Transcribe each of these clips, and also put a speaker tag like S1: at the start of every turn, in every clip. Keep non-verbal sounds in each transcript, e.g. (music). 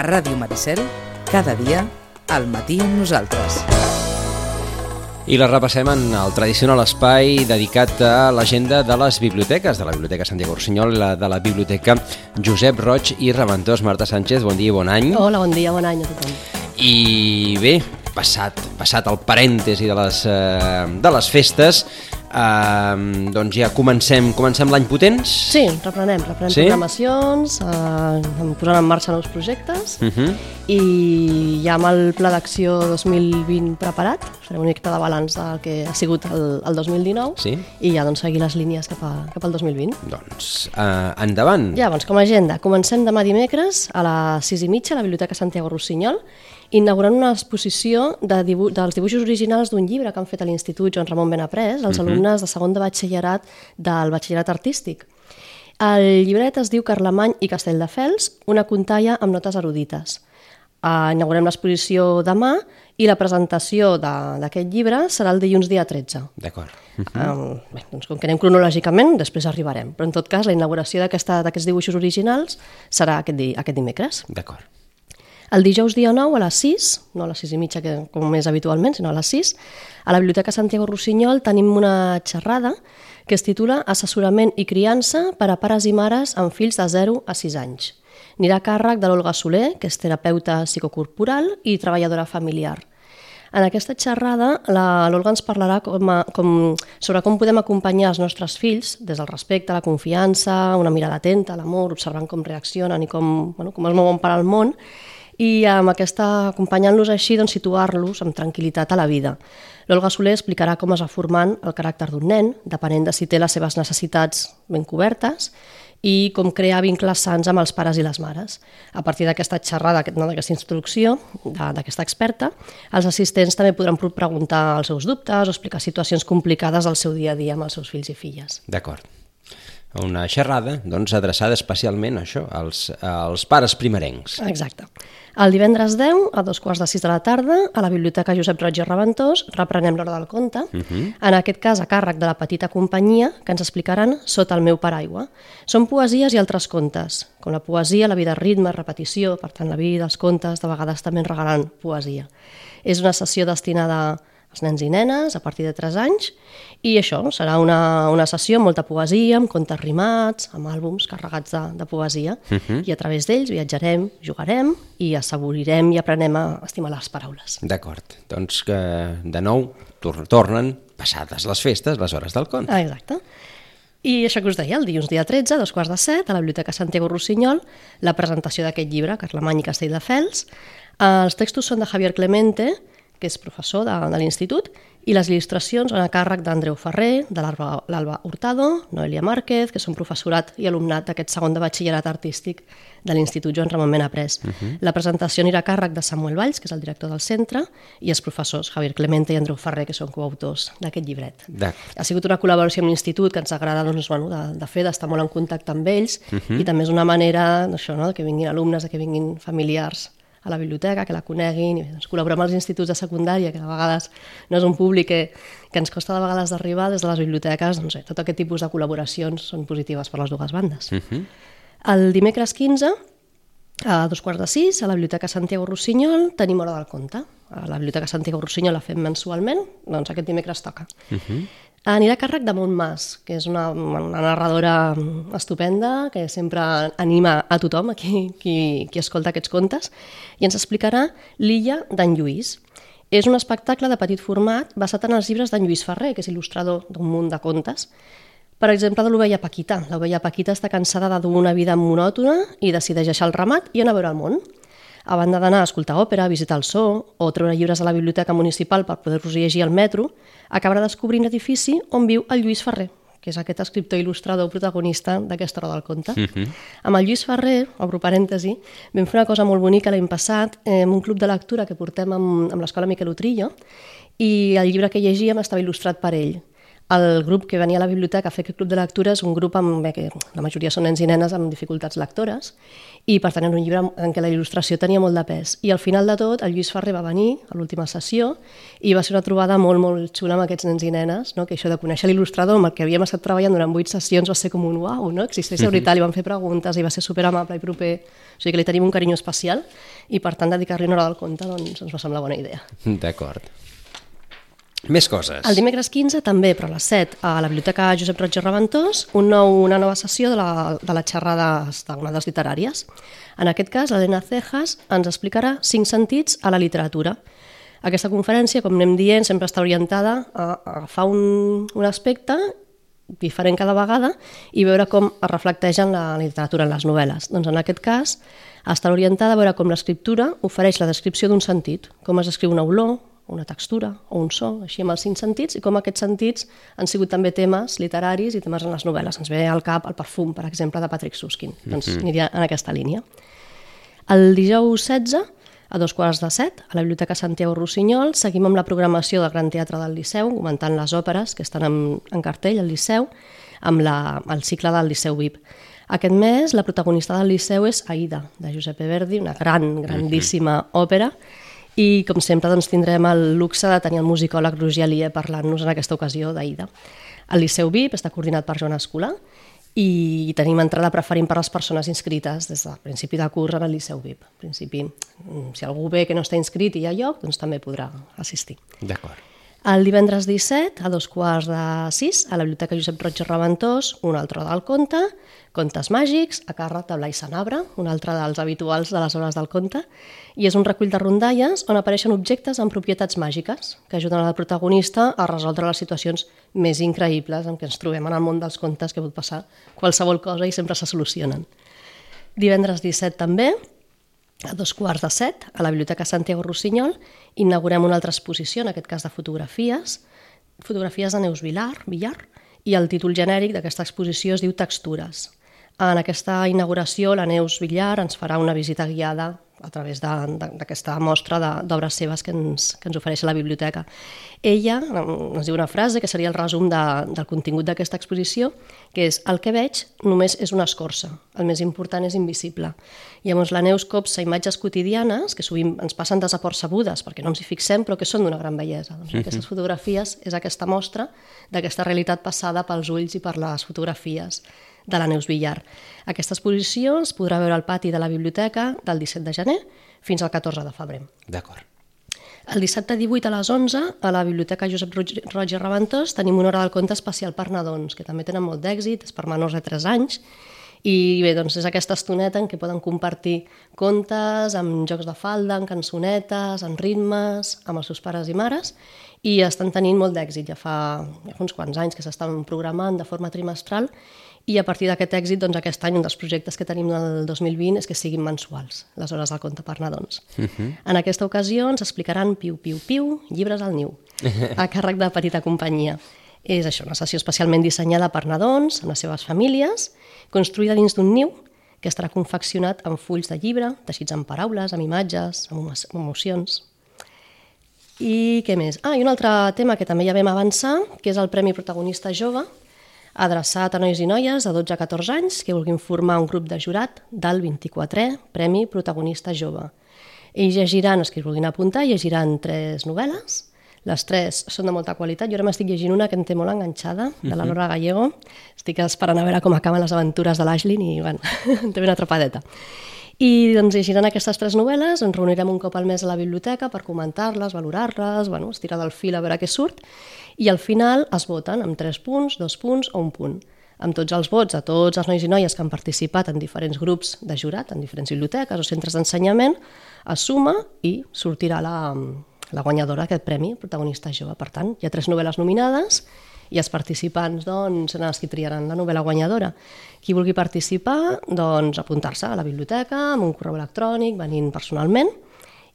S1: A Ràdio Maricel, cada dia, al matí amb nosaltres.
S2: I la repassem en el tradicional espai dedicat a l'agenda de les biblioteques, de la Biblioteca Santiago Rossinyol i la de la Biblioteca Josep Roig i Reventós. Marta Sánchez, bon dia i bon any.
S3: Hola, bon dia, bon any a tothom.
S2: I bé, passat, passat el parèntesi de les, eh, de les festes, eh, doncs ja comencem, comencem l'any potents.
S3: Sí, reprenem, reprenem
S2: Sí?
S3: programacions, eh, posant en marxa nous projectes
S2: Uh -huh.
S3: i ja amb el pla d'acció 2020 preparat, farem un acte de balanç del que ha sigut el, el 2019
S2: Sí.
S3: i ja doncs, seguir les línies cap, a, cap al 2020.
S2: Doncs eh, endavant.
S3: Ja, doncs com a agenda, comencem demà dimecres a les 6 i mitja a la Biblioteca Santiago Rossinyol inaugurant una exposició de dibu dels dibuixos originals d'un llibre que han fet a l'Institut Joan Ramon Benaprés, els alumnes de segon de batxillerat del batxillerat artístic. El llibret es diu Carlemany i Castelldefels, una contalla amb notes erudites. Uh, inaugurem l'exposició demà i la presentació d'aquest llibre serà el dilluns dia 13.
S2: D'acord.
S3: Um, bé, doncs com que anem cronològicament, després arribarem. Però en tot cas, la inauguració d'aquests dibuixos originals serà aquest, di aquest dimecres.
S2: D'acord.
S3: El dijous dia 9 a les 6, no a les 6 i mitja que, com és habitualment, sinó a les 6, a la Biblioteca Santiago Rossinyol tenim una xerrada que es titula Assessorament i criança per a pares i mares amb fills de 0 a 6 anys. Anirà a càrrec de l'Olga Soler, que és terapeuta psicocorporal i treballadora familiar. En aquesta xerrada, l'Olga ens parlarà com a, com, sobre com podem acompanyar els nostres fills des del respecte, la confiança, una mirada atenta, l'amor, observant com reaccionen i com, bueno, com es mouen per al món, i amb aquesta, acompanyant-los així, doncs, situar-los amb tranquil·litat a la vida. L'Olga Soler explicarà com es va formant el caràcter d'un nen, depenent de si té les seves necessitats ben cobertes, i com crear vincles sants amb els pares i les mares. A partir d'aquesta xerrada, no, d'aquesta instrucció d'aquesta experta, els assistents també podran preguntar els seus dubtes o explicar situacions complicades del seu dia a dia amb els seus fills i filles.
S2: D'acord. Una xerrada doncs, adreçada especialment a això, als, als pares primerencs.
S3: Exacte. El divendres 10, a dos quarts de sis de la tarda, a la Biblioteca Josep Roig i Reventós, reprenem l'hora del conte, uh -huh. en aquest cas a càrrec de la petita companyia, que ens explicaran Sota el meu paraigua. Són poesies i altres contes. Com la poesia, la vida ritme, repetició, per tant la vida, els contes, de vegades també ens regalen poesia. És una sessió destinada als nens i nenes a partir de 3 anys i això serà una, una sessió amb molta poesia, amb contes rimats, amb àlbums carregats de, de poesia uh -huh. i a través d'ells viatjarem, jugarem i assaborirem i aprenem a estimar les paraules.
S2: D'acord. Doncs que de nou tor tornen, passades les festes, les hores del conte.
S3: Ah, exacte. I això que us deia, el dilluns dia 13, a dos quarts de set, a la Biblioteca Santiago Rossinyol, la presentació d'aquest llibre, Carlemany i Castelldefels. Els textos són de Javier Clemente, que és professor de, de l'Institut, i les il·lustracions van a càrrec d'Andreu Ferrer, de l'Alba Hurtado, Noelia Márquez, que són professorat i alumnat d'aquest segon de batxillerat artístic de l'Institut Joan Ramon Benaprés. Uh -huh. La presentació anirà a càrrec de Samuel Valls, que és el director del centre, i els professors Javier Clemente i Andreu Ferrer, que són coautors d'aquest llibret. Ha sigut una col·laboració amb l'Institut que ens agrada doncs, bueno, de, de fer, d'estar molt en contacte amb ells uh -huh. i també és una manera això, no, que vinguin alumnes, que vinguin familiars a la biblioteca, que la coneguin, i doncs, col·laborar amb els instituts de secundària, que a vegades no és un públic que, que ens costa de vegades d'arribar des de les biblioteques, doncs, sé, tot aquest tipus de col·laboracions són positives per les dues bandes. Uh -huh. El dimecres 15, a dos quarts de sis, a la Biblioteca Santiago Rossinyol, tenim Hora del Conte. A la Biblioteca Santiago Rossinyol la fem mensualment, doncs aquest dimecres toca. Uh -huh. Anirà a càrrec de Montmas, que és una, una narradora estupenda, que sempre anima a tothom, a qui, qui, qui escolta aquests contes, i ens explicarà l'Illa d'en Lluís. És un espectacle de petit format basat en els llibres d'en Lluís Ferrer, que és il·lustrador d'un munt de contes, per exemple, de l'ovella Paquita. L'ovella Paquita està cansada de dur una vida monòtona i decideix deixar el ramat i anar a veure el món. A banda d'anar a escoltar òpera, visitar el zoo o treure llibres a la biblioteca municipal per poder-los llegir al metro, acabarà descobrint l'edifici on viu el Lluís Ferrer, que és aquest escriptor il·lustrador protagonista d'aquesta hora del conte. Uh -huh. Amb el Lluís Ferrer, obro parèntesi, vam fer una cosa molt bonica l'any passat, eh, amb un club de lectura que portem amb, amb l'escola Miquel Utrillo, i el llibre que llegíem estava il·lustrat per ell. El grup que venia a la biblioteca a fer aquest club de lectura és un grup amb, bé, que la majoria són nens i nenes amb dificultats lectores i per tant era un llibre en què la il·lustració tenia molt de pes. I al final de tot el Lluís Ferrer va venir a l'última sessió i va ser una trobada molt, molt xula amb aquests nens i nenes, no? que això de conèixer l'il·lustrador amb el que havíem estat treballant durant vuit sessions va ser com un uau, no? existeix de veritat, li van fer preguntes i va ser super amable i proper, o sigui que li tenim un carinyo especial i per tant dedicar-li una hora del conte doncs, ens va semblar bona idea.
S2: D'acord. Més coses.
S3: El dimecres 15 també, però a les 7, a la Biblioteca Josep Roig i Reventós, un nou, una nova sessió de la, de la xerrada d'onades literàries. En aquest cas, l'Helena Cejas ens explicarà cinc sentits a la literatura. Aquesta conferència, com anem dient, sempre està orientada a, agafar un, un aspecte diferent cada vegada i veure com es reflecteix en la literatura, en les novel·les. Doncs en aquest cas està orientada a veure com l'escriptura ofereix la descripció d'un sentit, com es descriu una olor, una textura o un so, així amb els cinc sentits, i com aquests sentits han sigut també temes literaris i temes en les novel·les. Ens ve al cap el perfum, per exemple, de Patrick Suskin. Mm -hmm. Doncs mhm. aniria en aquesta línia. El dijous 16, a dos quarts de set, a la Biblioteca Santiago Rossinyol, seguim amb la programació del Gran Teatre del Liceu, comentant les òperes que estan en, en cartell al Liceu, amb la, el cicle del Liceu VIP. Aquest mes, la protagonista del Liceu és Aida, de Giuseppe Verdi, una gran, grandíssima mm -hmm. òpera, i com sempre doncs, tindrem el luxe de tenir el musicòleg Roger Alier parlant-nos en aquesta ocasió d'Aida. El Liceu VIP està coordinat per Joan Escolar i tenim entrada preferint per les persones inscrites des del principi de curs en el Liceu VIP. En principi, mm, si algú ve que no està inscrit i hi ha lloc, doncs també podrà assistir.
S2: D'acord.
S3: El divendres 17, a dos quarts de sis, a la Biblioteca Josep Roig i Reventós, un altre del conte, Contes màgics, a càrrec de Blai Sanabra, un altre dels habituals de les hores del conte, i és un recull de rondalles on apareixen objectes amb propietats màgiques que ajuden al protagonista a resoldre les situacions més increïbles en què ens trobem en el món dels contes que pot passar qualsevol cosa i sempre se solucionen. Divendres 17 també, a dos quarts de set, a la Biblioteca Santiago Rossinyol, inaugurem una altra exposició, en aquest cas de fotografies, fotografies de Neus Vilar, Villar, i el títol genèric d'aquesta exposició es diu Textures. En aquesta inauguració, la Neus Villar ens farà una visita guiada a través d'aquesta mostra d'obres seves que ens, que ens ofereix la biblioteca. Ella ens diu una frase que seria el resum de, del contingut d'aquesta exposició, que és el que veig només és una escorça, el més important és invisible. Llavors la Neus copsa imatges quotidianes que sovint ens passen desapercebudes perquè no ens hi fixem però que són d'una gran bellesa. Doncs aquestes fotografies és aquesta mostra d'aquesta realitat passada pels ulls i per les fotografies de la Neus Villar. Aquesta exposició es podrà veure al pati de la biblioteca del 17 de gener fins al 14 de febrer.
S2: D'acord.
S3: El dissabte 18 a les 11, a la Biblioteca Josep Roig i Reventós, tenim una hora del conte especial per nadons, que també tenen molt d'èxit, és per menors de 3 anys, i bé, doncs és aquesta estoneta en què poden compartir contes, amb jocs de falda, amb cançonetes, amb ritmes, amb els seus pares i mares, i estan tenint molt d'èxit. Ja fa, ja fa uns quants anys que s'estan programant de forma trimestral i a partir d'aquest èxit, doncs, aquest any, un dels projectes que tenim del 2020 és que siguin mensuals, les hores del conte per nadons. Uh mhm. -huh. En aquesta ocasió ens explicaran Piu, Piu, Piu, llibres al niu, a càrrec de petita companyia. És això, una sessió especialment dissenyada per nadons, amb les seves famílies, construïda dins d'un niu que estarà confeccionat amb fulls de llibre, teixits amb paraules, amb imatges, amb emocions. I què més? Ah, i un altre tema que també ja vam avançar, que és el Premi Protagonista Jove, adreçat a nois i noies de 12 a 14 anys que vulguin formar un grup de jurat del 24è Premi Protagonista Jove. Ells llegiran, els que vulguin apuntar, llegiran tres novel·les, les tres són de molta qualitat. Jo ara m'estic llegint una que em té molt enganxada, de la Laura Gallego. Estic esperant a veure com acaben les aventures de l'Ashlyn i, bueno, (laughs) em té ben atrapadeta. I doncs llegiran aquestes tres novel·les, ens reunirem un cop al mes a la biblioteca per comentar-les, valorar-les, bueno, estirar del fil a veure què surt, i al final es voten amb tres punts, dos punts o un punt. Amb tots els vots a tots els nois i noies que han participat en diferents grups de jurat, en diferents biblioteques o centres d'ensenyament, es suma i sortirà la, la guanyadora d'aquest premi, protagonista jove. Per tant, hi ha tres novel·les nominades i els participants doncs, seran els que triaran la novel·la guanyadora. Qui vulgui participar, doncs apuntar-se a la biblioteca amb un correu electrònic, venint personalment,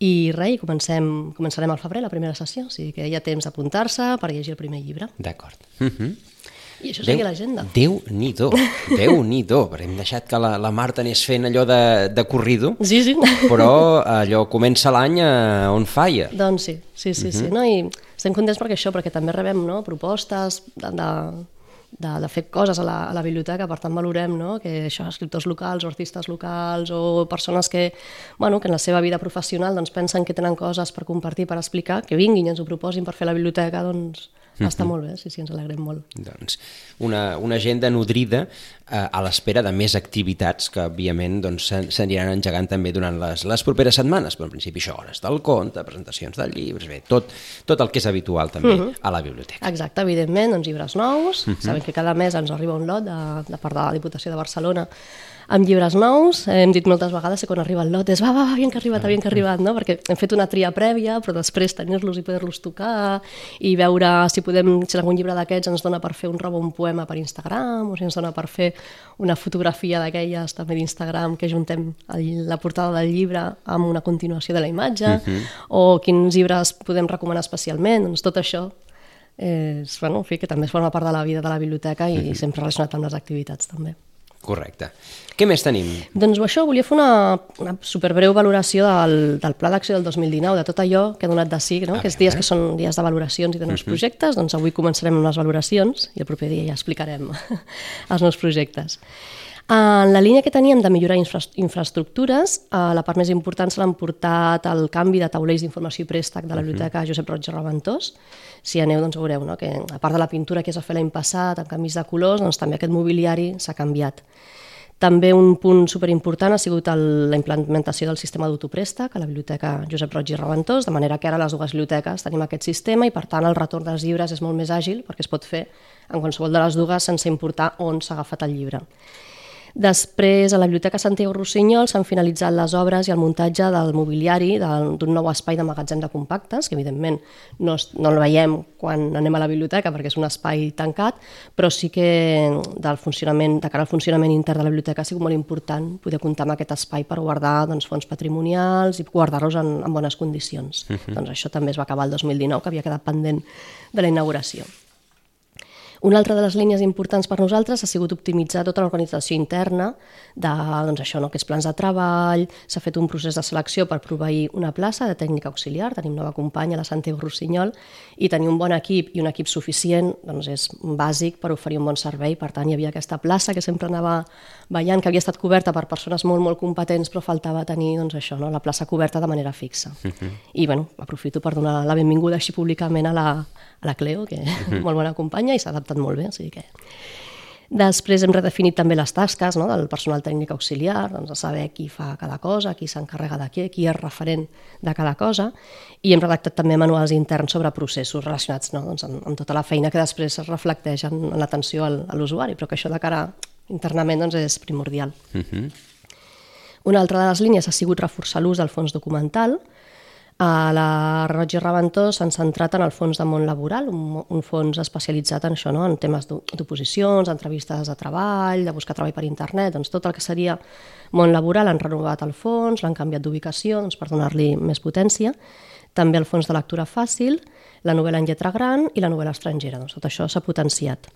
S3: i res, comencem, començarem al febrer la primera sessió, o sigui que hi ha temps d'apuntar-se per llegir el primer llibre.
S2: D'acord. Uh -huh.
S3: I això seria l'agenda.
S2: Déu-n'hi-do, Déu-n'hi-do, (laughs) perquè hem deixat que la, la Marta anés fent allò de, de corrido,
S3: Sí, sí.
S2: però allò comença l'any eh, on falla.
S3: Doncs sí, sí, sí, sí. No? I estem contents perquè això, perquè també rebem no? propostes de, de, de, de fer coses a la, a la biblioteca, per tant valorem no? que això, escriptors locals o artistes locals o persones que, bueno, que en la seva vida professional doncs, pensen que tenen coses per compartir, per explicar, que vinguin i ens ho proposin per fer la biblioteca, doncs està molt bé, sí, sí, ens alegrem molt.
S2: Doncs una, una agenda nodrida eh, a l'espera de més activitats que, òbviament, doncs, s'aniran engegant també durant les, les properes setmanes. Però, en principi, això, hores del conte, presentacions de llibres, bé, tot, tot el que és habitual també a la biblioteca.
S3: Exacte, evidentment, doncs llibres nous. Uh -huh. Sabem que cada mes ens arriba un lot de, de part de la Diputació de Barcelona amb llibres nous. Hem dit moltes vegades que quan arriba el lot és va, va, va, bien que ha arribat, bien que ha arribat, no? perquè hem fet una tria prèvia, però després tenir-los i poder-los tocar i veure si podem, si algun llibre d'aquests ens dona per fer un roba un poema per Instagram o si ens dona per fer una fotografia d'aquelles també d'Instagram que juntem el, la portada del llibre amb una continuació de la imatge uh -huh. o quins llibres podem recomanar especialment, doncs tot això és, bueno, en fi, que també forma part de la vida de la biblioteca i
S2: Mhm.
S3: sempre relacionat amb les activitats també.
S2: Correcte. Què més tenim?
S3: Doncs això, volia fer una, una superbreu valoració del, del Pla d'Acció del 2019, de tot allò que ha donat de sí, no? aquests dies que són dies de valoracions i de nous projectes, doncs avui començarem amb les valoracions i el proper dia ja explicarem (laughs) els nous projectes. En la línia que teníem de millorar infra infraestructures, eh, la part més important se l'han portat el canvi de taulells d'informació i préstec de la biblioteca Josep Roig i Reventós. Si aneu, doncs veureu no? que a part de la pintura que es va fer l'any passat, amb canvis de colors, doncs també aquest mobiliari s'ha canviat. També un punt superimportant ha sigut el, la implementació del sistema d'autoprèstec a la biblioteca Josep Roig i Reventós, de manera que ara les dues biblioteques tenim aquest sistema i per tant el retorn dels llibres és molt més àgil perquè es pot fer en qualsevol de les dues sense importar on s'ha agafat el llibre. Després, a la Biblioteca Santiago Rossinyol s'han finalitzat les obres i el muntatge del mobiliari d'un nou espai de magatzem de compactes, que evidentment no, no el veiem quan anem a la biblioteca perquè és un espai tancat, però sí que del funcionament, de cara al funcionament intern de la biblioteca ha sigut molt important poder comptar amb aquest espai per guardar doncs, fons patrimonials i guardar-los en, en bones condicions. Uh -huh. Doncs això també es va acabar el 2019, que havia quedat pendent de la inauguració. Una altra de les línies importants per nosaltres ha sigut optimitzar tota l'organització interna de doncs això, no? aquests plans de treball, s'ha fet un procés de selecció per proveir una plaça de tècnica auxiliar, tenim nova companya, la Santiago Rossinyol, i tenir un bon equip i un equip suficient doncs és bàsic per oferir un bon servei, per tant hi havia aquesta plaça que sempre anava veient que havia estat coberta per persones molt, molt competents, però faltava tenir doncs, això, no? la plaça coberta de manera fixa. Uh -huh. I bueno, aprofito per donar la benvinguda així públicament a la, a la Cleo, que és uh -huh. molt bona companya i s'ha adaptat molt bé, o sigui que... Després hem redefinit també les tasques no, del personal tècnic auxiliar, doncs, de saber qui fa cada cosa, qui s'encarrega de què, qui és referent de cada cosa, i hem redactat també manuals interns sobre processos relacionats no, doncs, amb, amb tota la feina que després es reflecteix en, en l'atenció a l'usuari, però que això de cara internament doncs, és primordial.
S2: Uh -huh.
S3: Una altra de les línies ha sigut reforçar l'ús del fons documental, a la Roig i Reventós s'han centrat en el fons de món laboral, un, un fons especialitzat en això, no? en temes d'o- d'oposicions, entrevistes de treball, de buscar treball per internet, doncs tot el que seria món laboral han renovat el fons, l'han canviat d'ubicació doncs per donar-li més potència. També el fons de lectura fàcil, la novel·la en lletra gran i la novel·la estrangera. Doncs tot això s'ha potenciat.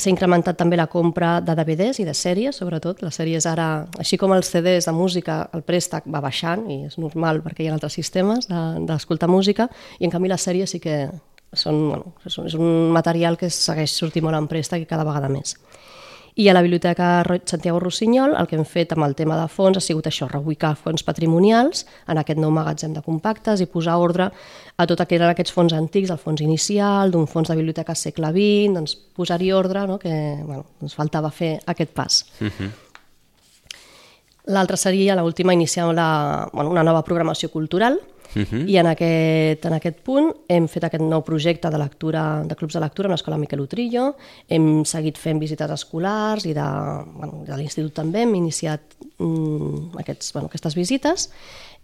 S3: S'ha incrementat també la compra de DVDs i de sèries, sobretot. Les sèries ara, així com els CDs de música, el préstec va baixant, i és normal perquè hi ha altres sistemes de- d'escoltar música, i en canvi les sèries sí que són, bueno, és un material que segueix sortint molt en préstec i cada vegada més. I a la Biblioteca Santiago Rossinyol el que hem fet amb el tema de fons ha sigut això, reubicar fons patrimonials en aquest nou magatzem de compactes i posar ordre a tot el que eren aquests fons antics, el fons inicial, d'un fons de biblioteca segle XX, doncs posar-hi ordre, no? que bueno, ens faltava fer aquest pas. Uh -huh. L'altre seria, l'última, iniciar la, bueno, una nova programació cultural, Uh -huh. I en aquest, en aquest punt hem fet aquest nou projecte de lectura de clubs de lectura en l'Escola Miquel Utrillo, hem seguit fent visites escolars i de, bueno, de l'institut també hem iniciat mm, aquests, bueno, aquestes visites.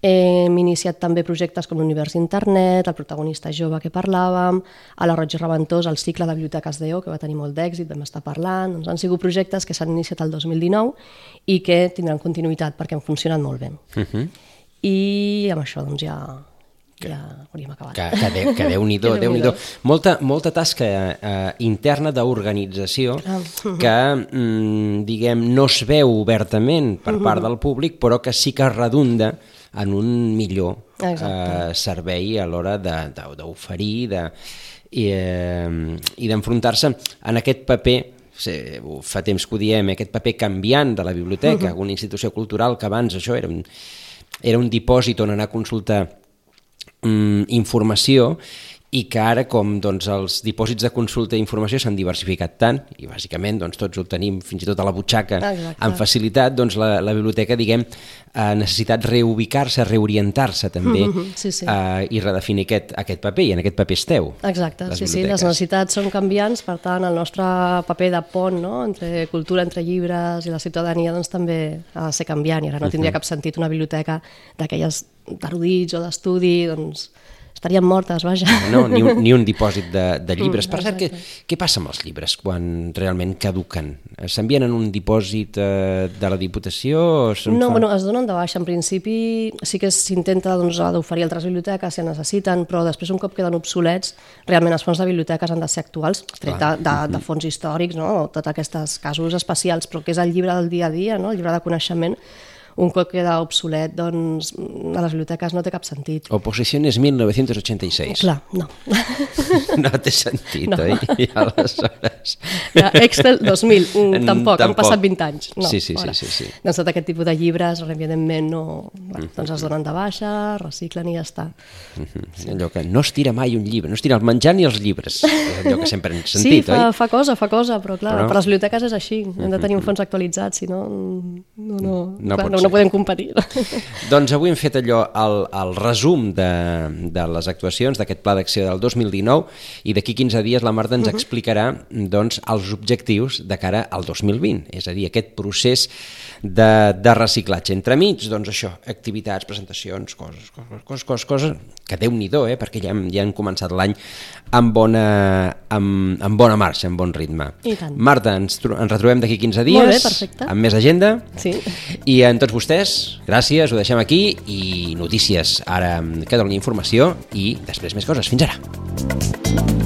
S3: Hem iniciat també projectes com l'Univers Internet, el protagonista jove que parlàvem, a la Roig Reventós el cicle de biblioteques d'EO, que va tenir molt d'èxit, vam estar parlant. Doncs han sigut projectes que s'han iniciat el 2019 i que tindran continuïtat perquè han funcionat molt bé.
S2: Uh -huh.
S3: I amb això doncs ja, ja hauríem acabat.
S2: Que, que, de, que Déu-n'hi-do, (laughs)
S3: Que
S2: déu nhi
S3: Déu-n'hi-do.
S2: molta, molta tasca eh, interna d'organització
S3: Ah.
S2: que, mm, diguem, no es veu obertament per part del públic, però que sí que redunda en un millor
S3: Exacte.
S2: eh, servei a l'hora de- de- d'oferir de, i, eh, i d'enfrontar-se en aquest paper sé, fa temps que ho diem, aquest paper canviant de la biblioteca, una institució cultural que abans això era un, era un dipòsit on anar a consultar mm, informació i que ara, com doncs, els dipòsits de consulta i informació s'han diversificat tant, i bàsicament doncs, tots ho tenim fins i tot a la butxaca
S3: Exacte.
S2: amb facilitat, doncs la, la biblioteca, diguem, ha necessitat reubicar-se, reorientar-se també
S3: Sí, sí.
S2: eh, i redefinir aquest, aquest paper, i en aquest paper esteu.
S3: Exacte,
S2: les
S3: sí, sí, les necessitats són canviants, per tant, el nostre paper de pont no? entre cultura, entre llibres i la ciutadania doncs, també ha de ser canviant i ara no tindria cap sentit una biblioteca d'aquelles d'erudits o d'estudi, doncs estarien mortes, vaja.
S2: no? ni, un, ni un dipòsit de, de llibres.
S3: Mm,
S2: per cert, què, què passa amb els llibres quan realment caduquen? S'envien en un dipòsit eh, de la Diputació? O
S3: No,
S2: fa-
S3: bueno, es donen de baixa. En principi sí que s'intenta doncs, d'oferir altres biblioteques si en necessiten, però després un cop queden obsolets, realment els fons de biblioteques han de ser actuals, tret de, de, de fons històrics, no? o tots aquests casos especials, però que és el llibre del dia a dia, no? el llibre de coneixement, un cop queda obsolet, doncs a les biblioteques no té cap sentit.
S2: Oposiciones 1986.
S3: Clar, no. (laughs)
S2: No té sentit,
S3: No.
S2: oi? I (laughs) aleshores...
S3: Ja, Excel 2000, (laughs) mm, tampoc, han
S2: Tampoc.
S3: passat 20 anys. No,
S2: Sí, sí, sí, sí, sí.
S3: Doncs tot aquest tipus de llibres, evidentment, no, bueno, doncs es donen de baixa, reciclen i ja està.
S2: Sí. Allò que no es tira mai un llibre, no es tira el menjar ni els llibres. És allò que sempre hem
S3: sí,
S2: sentit,
S3: fa,
S2: oi?
S3: fa cosa, fa cosa, però clar,
S2: Però-
S3: per les biblioteques és així, hem de tenir un fons actualitzat, si no, no, no,
S2: No
S3: clar, no. No podem competir. (laughs)
S2: Doncs avui hem fet allò, el, el resum de, de les actuacions d'aquest pla d'acció del 2019 i d'aquí 15 dies la Marta ens explicarà doncs, els objectius de cara al 2020, és a dir, aquest procés de, de reciclatge. Entremig, doncs això, activitats, presentacions, coses, coses, coses, coses, coses que déu-n'hi-do, eh? perquè ja hem, ja hem començat l'any amb, bona, amb, amb bona marxa, amb bon ritme. Marta, ens, ens retrobem d'aquí 15 dies
S3: Molt bé, perfecte.
S2: amb més agenda
S3: Sí.
S2: i en tots vostès, gràcies, ho deixem aquí i notícies ara que donen informació i després més coses. Fins ara.